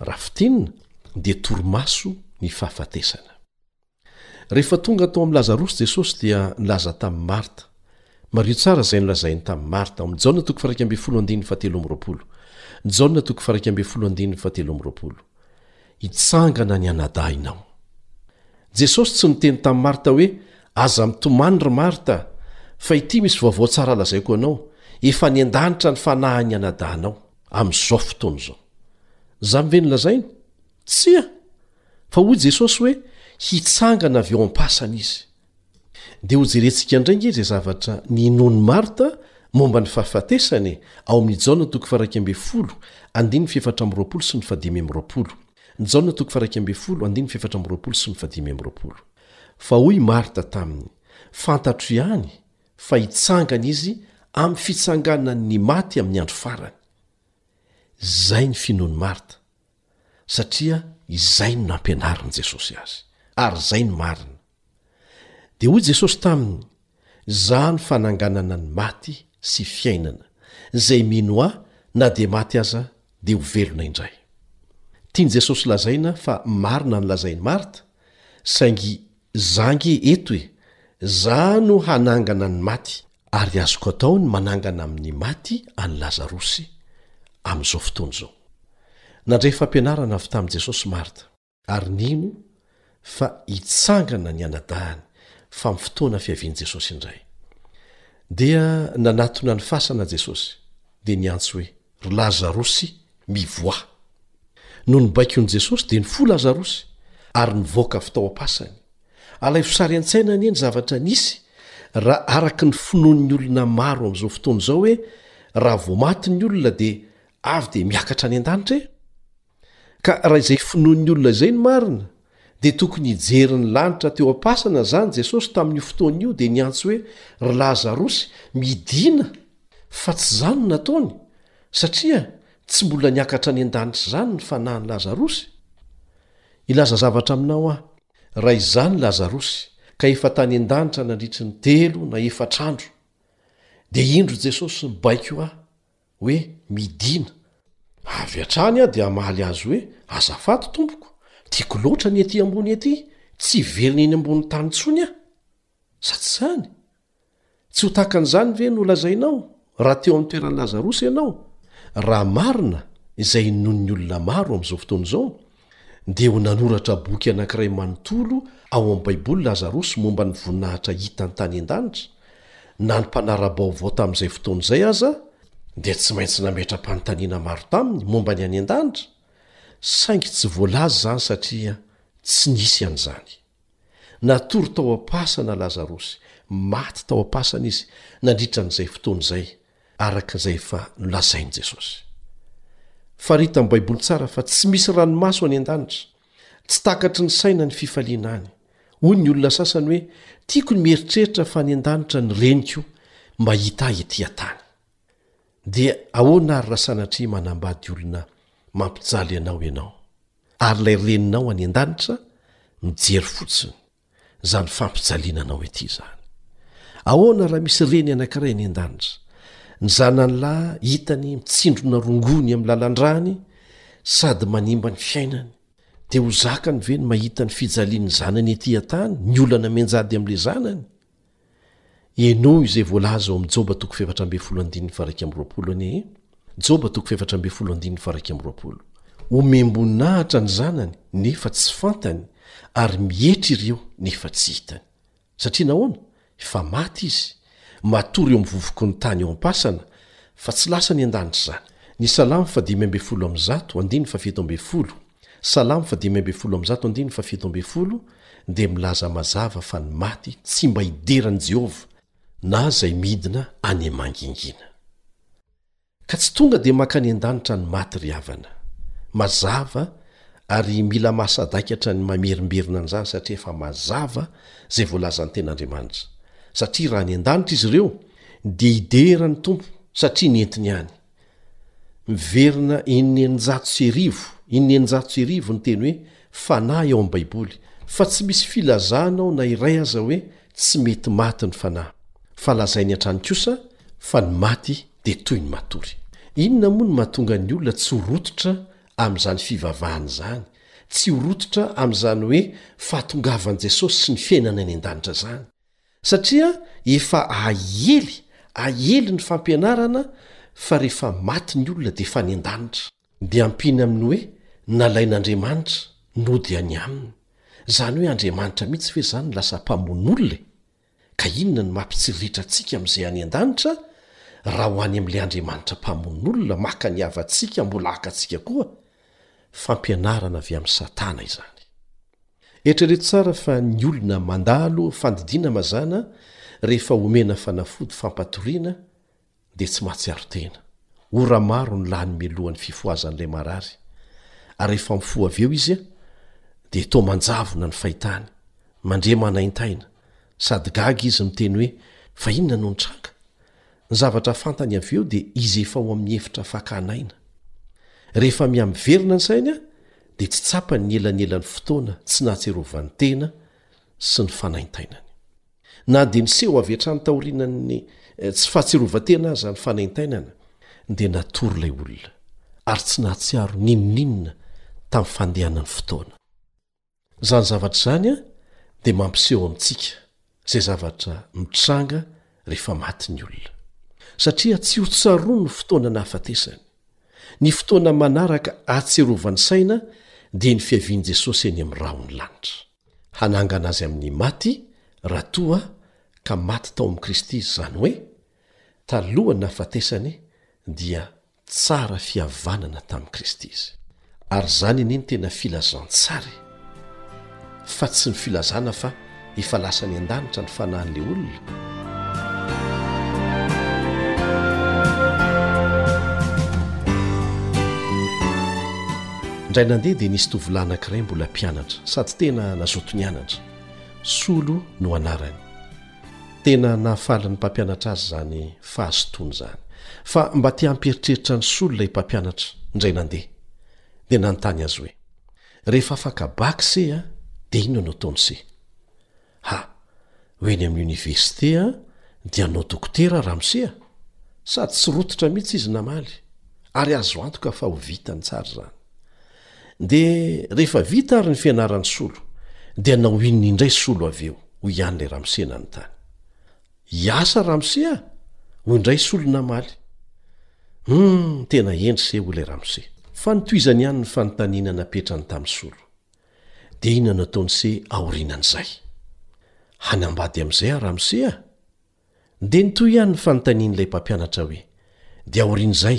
Raha fintinina dia torimaso ny fahafatesana. Rehefa tonga tao amin'i Lazarosy Jesosy dia nilaza tamin'i Marta, Mario tsara izay nolazainy tamin'i Marta ao amin'ny Jaona toko faraika ambin'ny folo andininy fahatelo amby roapolo, Jaona toko faraika ambin'ny folo andininy fahatelo amby roapolo, Hitsangana ny anadahinao. Jesosy tsy niteny tamin'i Marta hoe, Aza mitomany ry Marta, fa ity misy vaovao tsara lazaiko anao, efa any an-danitra ny fanahin'ny anadahinao. amin'izao fotoana izao. Izany ve no lazainy? Tsia! Fa hoy Jesosy hoe hitsangana avy eo am-pasana izy. Dia hojerentsika indray ange izay zavatra ninoan'i Marta momba ny fahafatesana e, ao amin'ny Jaona toko faha iraika ambin'ny folo, andininy fahefatra amby roapolo sy ny fahadimy amby roapolo. Jaona toko faha iraika ambin'ny folo, andininy fahefatra amby roapolo sy ny fahadimy amby roapolo. Fa hoy Marta taminy, Fantatro ihany fa hitsangana izy amin'ny fitsanganan'ny maty amin'ny andro farany. Izay ny finoan'i Marta, satria izay no nampianarin'i Jesosy azy, ary izay no marina. Dia hoy Jesosy taminy, Izaho no fananganana ny maty sy fiainana, izay mino Ahy, na dia maty aza, dia ho velona indray. Tian'i Jesosy lazaina fa marina ny lazain'i Marta, saingy Za ange eto e! Za no hanangana ny maty. Ary azoko atao ny manangana amin'ny maty an'i Lazarosy amin'izao fotoana izao. Nandray fampianarana avy tamin'i Jesosy Marta, ary nino fa hitsangana ny anadahiny fa amin'ny fotoana fiavian'i Jesosy indray. Dia nanatona ny fasana Jesosy, dia niantso hoe. Ry Lazarosy, mivoaha! Noho ny baikon'i Jesosy dia nifoha Lazarosy ary nivoaka avy tao am-pasany. Alaivo sary an-tsaina anie ny zavatra nisy raha araka ny finoan'ny olona maro amin'izao fotoana izao hoe raha vao maty ny olona dia avy dia miakatra any an-danitra e! Ka raha izay finoan'ny olona izay no marina, dia tokony hijery ny lanitra teo am-pasana izany Jesosy tamin'io fotoana io dia niantso hoe, Ry Lazarosy, midìna! Fa tsy izany no nataony, satria tsy mbola niakatra any an-danitra izany ny fanahin'i Lazarosy. Hilaza zavatra aminao aho. Raha izany i Lazarosy, ka efa tany an-danitra nandritry ny telo na efatra andro, dia indro Jesosy mibaiko ahy. hoe midina. Avy hatrany aho dia hamaly azy hoe, Azafady, tompoko, tiako loatra ny ety ambony ety, tsy hiverina eny ambonin'ny tany intsony aho. Sa tsy izany? Tsy ho tahaka an'izany ve no lazainao, raha teo amin'ny toeran'i Lazarosy ianao? Raha marina izay inoan'ny olona maro amin'izao fotoana izao, dia ho nanoratra boky anankiray manontolo ao amin'ny Baiboly Lazarosy momba ny voninahitra hitany tany an-danitra, na ny mpanara-baovao tamin'izay fotoana izay aza dia tsy maintsy nametra-panontaniana maro taminy momba ny any an-danitra, saingy tsy voalaza izany satria tsy nisy an'izany. Natory tao am-pasana Lazarosy, maty tao am-pasana izy, nandritra an'izay fotoana izay. araka izay efa nolazain'i Jesosy. Faritan'ny Baiboly tsara fa tsy misy ranomaso any an-danitra, tsy takatry ny saina ny fifaliana any. Hoy ny olona sasany hoe, Tiako ny mieritreritra fa any an-danitra ny reniko mahita ahy etỳ an-tany. Dia ahoana àry raha sanatria manambady olona mampijaly anao ianao, ary ilay reninao any an-danitra mijery fotsiny? izany fampijaliana anao ity izany. Ahoana raha misy reny anankiray any an-danitra, ny zanany lahy hitany mitsindrona rongony amin'ny lalan-dràny sady manimba ny fiainany, dia ho zakany ve ny mahita ny fijalian'ny zanany ety an-tany, ny olana mianjady amin'ilay zanany? Henoy izay voalaza ao amin'ny Joba toko fahefatra ambin'ny folo andininy faharaika amby roapolo anie e! Joba toko fahefatra ambin'ny folo andininy faharaika amby roapolo. Omem-boninahitra ny zanany nefa tsy fantany ary mietry ireo nefa tsy hitany. Satria nahoana? Efa maty izy. Matory eo amin'ny vovoky ny tany eo am-pasana fa tsy lasa any an-danitra izany. Ny Salamo fahadimy ambin'ny folo amby zato, andininy fahafito ambin'ny folo. Salamo fadimy ambin'ny folo amby zato andininy fahafito ambin'ny folo dia milaza mazava fa ny maty tsy mba hidera an'i Jehovah na izay midina any amangingina. Ka tsy tonga dia mankany an-danitra ny maty ry havana. Mazava ary mila mahasadaikatra ny mamerimberina an'izany satria efa mazava izay voalazan'ny Tenin'Andriamanitra, satria raha any an-danitra izy ireo dia hidera ny Tompo satria nentiny any. Miverina enina eninjato sy arivo, enina eninjato sy arivo ny teny hoe fanahy ao amin'ny Baiboly, fa tsy misy filazana ao na iray aza hoe tsy mety maty ny fanahy, fa lazainy hatrany kosa fa ny maty dia toy ny matory. Inona moa no mahatonga ny olona tsy ho rototra amin'izany fivavahana izany, tsy ho rototra amin'izany hoe fahatongavan'i Jesosy sy ny fiainana any an-danitra izany? Satria efa ahiely ahiely ny fampianarana fa rehefa maty ny olona dia efa any an-danitra. Dia ampiany amin'ny hoe nalain'Andriamanitra nody any aminy. Izany hoe Andriamanitra mihitsy ve izany no lasa mpamono olona e? Ka inona no mampitsirihitra antsika amin'izay any an-danitra raha ho any amin'ilay Andriamanitra mpamono olona maka ny havantsika mbola haka antsika koa? Fampianarana avy amin'i Satana izany. Eritrereto tsara fa ny olona mandalo fandidiana mazàna rehefa omena fanafody fampatoriana dia tsy mahatsiaro tena. Ora maro no lany mialohan'ny fifohazan'ilay marary, ary rehefa mifoha avy eo izy dia toa manjavona ny fahitany, mandria manaintaina, sady gaga izy miteny hoe, Fa inona no nitranga? Ny zavatra fantany avy eo dia izy efa ao amin'ny efitra fakana aina. Rehefa mihamiverina ny sainy dia tsy tsapany ny elanelan'ny fotoana tsy nahatsiarovany tena sy ny fanaintainany. Na dia niseho avy hatrany taorianan'ny tsy fahatsiarovan-tena aza ny fanaintainana dia natory ilay olona ary tsy nahatsiaro n'inon'inona tamin'ny fandehanan'ny fotoana. Izany zavatra izany dia mampiseho amintsika izay zavatra mitranga rehefa maty ny olona. Satria tsy ho tsaroany ny fotoana nahafatesany. Ny fotoana manaraka ahatsiarovany saina dia ny fiavian'i Jesosy eny amin'ny rahon'ny lanitra. Hanangana azy amin'ny maty raha toa ka maty tao amin'i Kristy izy, izany hoe, talohan'ny nahafatesany dia Tsara fihavanana tamin'i Kristy izy. Ary izany anie no tena filazantsara e! Fa tsy ny filazana fa efa lasa any an-danitra ny fanahin'ilay olona. Indray nandeha dia nisy tovolahy anankiray mbola mpianatra sady tena nazoto nianatra. Solo no anarany. Tena nahafaly ny mpampianatra azy izany fahazotoana izany. Fa mba te hampieritreritra ny soa ilay mpampianatra, indray nandeha. Dia nanontany azy hoe, Rehefa afaka bac se a, dia inona no ataony se? Ha, ho eny amin'ny Université a, dia hanao dokotera ramose a! Sady tsy rototra mihitsy izy namaly. Ary azo antoka fa ho vitany tsara izany. Dia rehefa vita ary ny fianaran'i Solo, dia naohininy indray Solo avy eo, hoy ihany ilay ramose nanontany. Hiasa ramose a! hoy indray Solo namaly. Hum, tena hendry se, hoy ilay ramose. Fa notohizany ihany ny fanontaniana napetrany tamin'i Solo. Dia inona no ataon'i se aorianan'izay? Hanambady amin'izay aho ramose a! Dia nitohy ihany ny fanontanian'ilay mpampianatra hoe, Dia aorian'izay,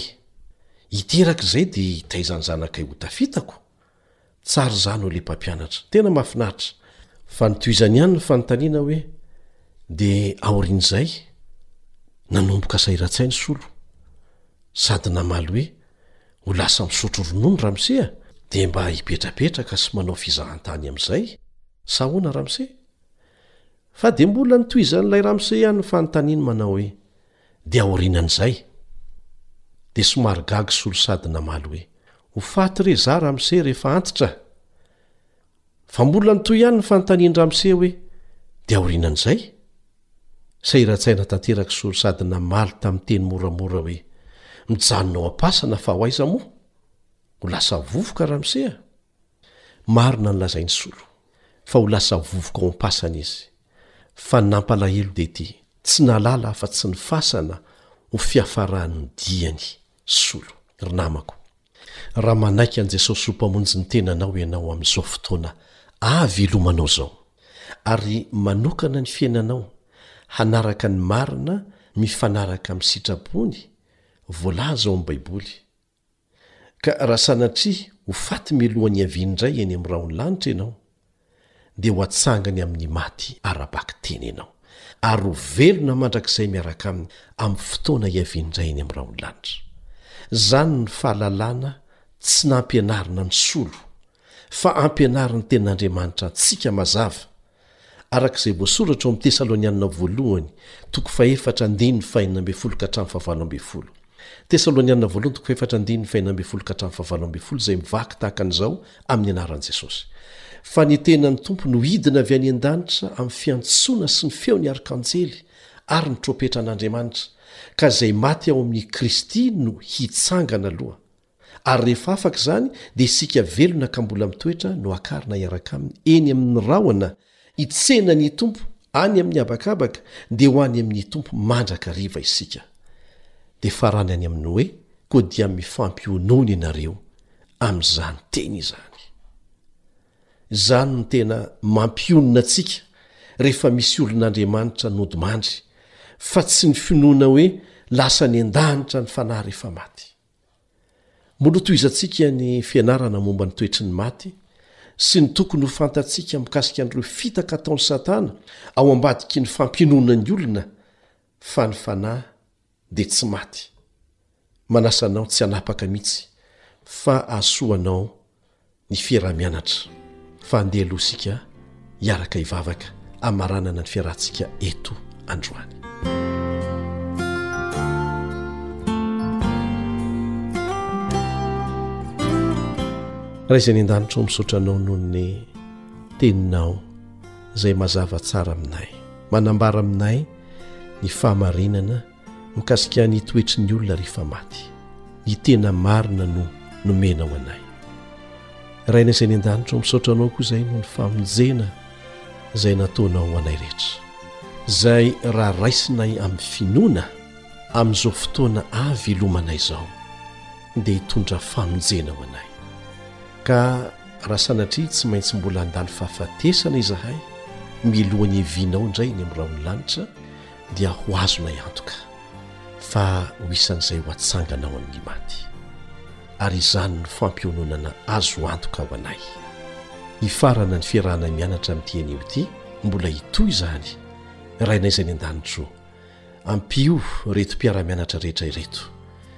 hiteraka izay dia hitaiza ny zanakay ho tafitako? Tsara izany hoy ilay mpampianatra, tena mahafinaritra! Fa notohizany ihany ny fanontaniana hoe, Dia aorian'izay? Nanomboka sahirantsaina i Solo, sady namaly hoe, Ho lasa misotro ronono Ramse a! Dia mba hipetrapetraka sy manao fizahantany amin'izay sa ahoana Ramse? Fa dia mbola notohizan'ilay ramose ihany ny fanontaniany manao hoe, Dia aorianan'izay? Dia somary gaga Solo sady namaly hoe, Ho faty re izaho ramose rehefa antitra! Fa mbola nitohy ihany ny fanontanian-dramose hoe, Dia aorianan'izay? Sahiran-tsaina tanteraka Solo sady namaly tamin'ny teny moramora hoe, Mijanona ao am-pasana fa ho aiza moa? Ho lasa vovoka ramose a! Marina ny lazain'i Solo fa ho lasa vovoka ao am-pasana izy. Fa ny nampalahelo dia ity, tsy nahalala afa-tsy ny fasana ho fiafaran'ny diany. Solo, ry namako, raha manaiky an'i Jesosy ho Mpamonjy ny tenanao ianao amin'izao fotoana avy hilomanao izao, ary manokana ny fiainanao hanaraka ny marina mifanaraka amin'ny sitrapony voalaza ao amin'ny Baiboly, Ka raha sanatria ho faty mialoha ny hiaviany indray eny amin'ny rahon'ny lanitra ianao, dia ho atsangany amin'ny maty ara-bakiteny ianao, ary ho velona mandrakizay miaraka Aminy amin'ny fotoana hiaviany indray eny amin'ny rahon'ny lanitra. Izany ny fahalalana tsy nampianarina ny solo, fa ampianarin'ny Tenin'Andriamanitra antsika mazava, Araka izay voasoratra ao amin'ny Tesalonianina Voalohany toko fahefatra andininy fahenina ambin'ny folo ka hatramin'ny fahavalo ambin'ny folo. Tesalonianina Voalohany toko fahefatra andininy fahenina ambin'ny folo ka hatramin'ny fahavalo ambin'ny folo izay mivaky tahaka an'izao amin'ny anaran'i Jesosy. Fa ny tenan'ny Tompo no hidina avy any an-danitra amin'ny fiantsoana sy ny feon'ny arkanjely ary ny trompetra an'Andriamanitra, ka izay maty ao amin'i Kristy no hitsangana aloha. Ary rehefa afaka izany, dia isika velona ka mbola mitoetra no akarina hiaraka Aminy eny amin'ny rahona hitsena ny Tompo any amin'ny habakabaka, dia ho any amin'ny Tompo mandrakariva isika. Dia farany any amin'ny hoe, Koa dia mifampionona ianareo amin'izany teny izany. Izany no tena mampionona antsika rehefa misy olon'Andriamanitra nodimandry, fa tsy ny finoana hoe lasa any an-danitra ny fanahy rehefa maty. Mbola hotohizantsika ny fianarana momba ny toetry ny maty sy ny tokony ho fantatsika mikasika an'ireo fitaka ataon'i Satana ao ambadiky ny fampinoana ny olona fa ny fanahy dia tsy maty. Manasa anao tsy hanapaka mihitsy fa hahasoa anao ny fiaraha-mianatra fa andeha aloha isika hiaraka hivavaka hamaranana ny fiarahantsika eto androany. Raha izay ny an-danitra ao misaotra anao noho ny teninao izay mazava tsara aminay, manambara aminay ny fahamarinana. mikasika ny toetry ny olona rehefa maty ny tena marina no nomenao anay raina izay ny an-danitra ao misaotra anao koa izay no ny famonjena izay nataonao ho anay rehetra izay raha raisinay amin'ny finoana amin'izao fotoana avy ilomanay izao dia hitondra famonjena ho anay ka raha sanatria tsy maintsy mbola handalo fahafatesana izahay milohan'ny hevinao indray ny amin'nyraony lanitra dia ho azonay antoka fa ho isan'izay ho atsangana ao amin'ny maty, ary izany no fampiononana azo antoka ho anay. Hifarana ny fiarahanay mianatra amin'ity anio ity, mbola hitohy izany, Rainay izay any an-danitro. Ampio ireto mpiara-mianatra rehetra ireto.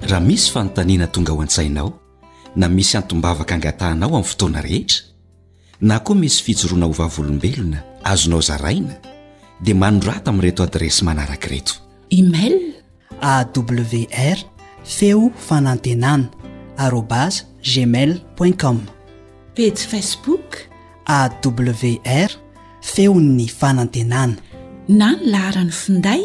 Raha misy fanontaniana tonga ao an-tsainao, na misy antom-bavaka angatahanao amin'ny fotoana rehetra, na koa misy fijoroana ho vavolombelona azonao zaraina, dia manorata amin'ireto adiresy manaraka ireto. Email, awr feo fanantenana arobase gmail point com. Pejy Facebook, awr feon'ny fanantenana. Na ny laharan'ny finday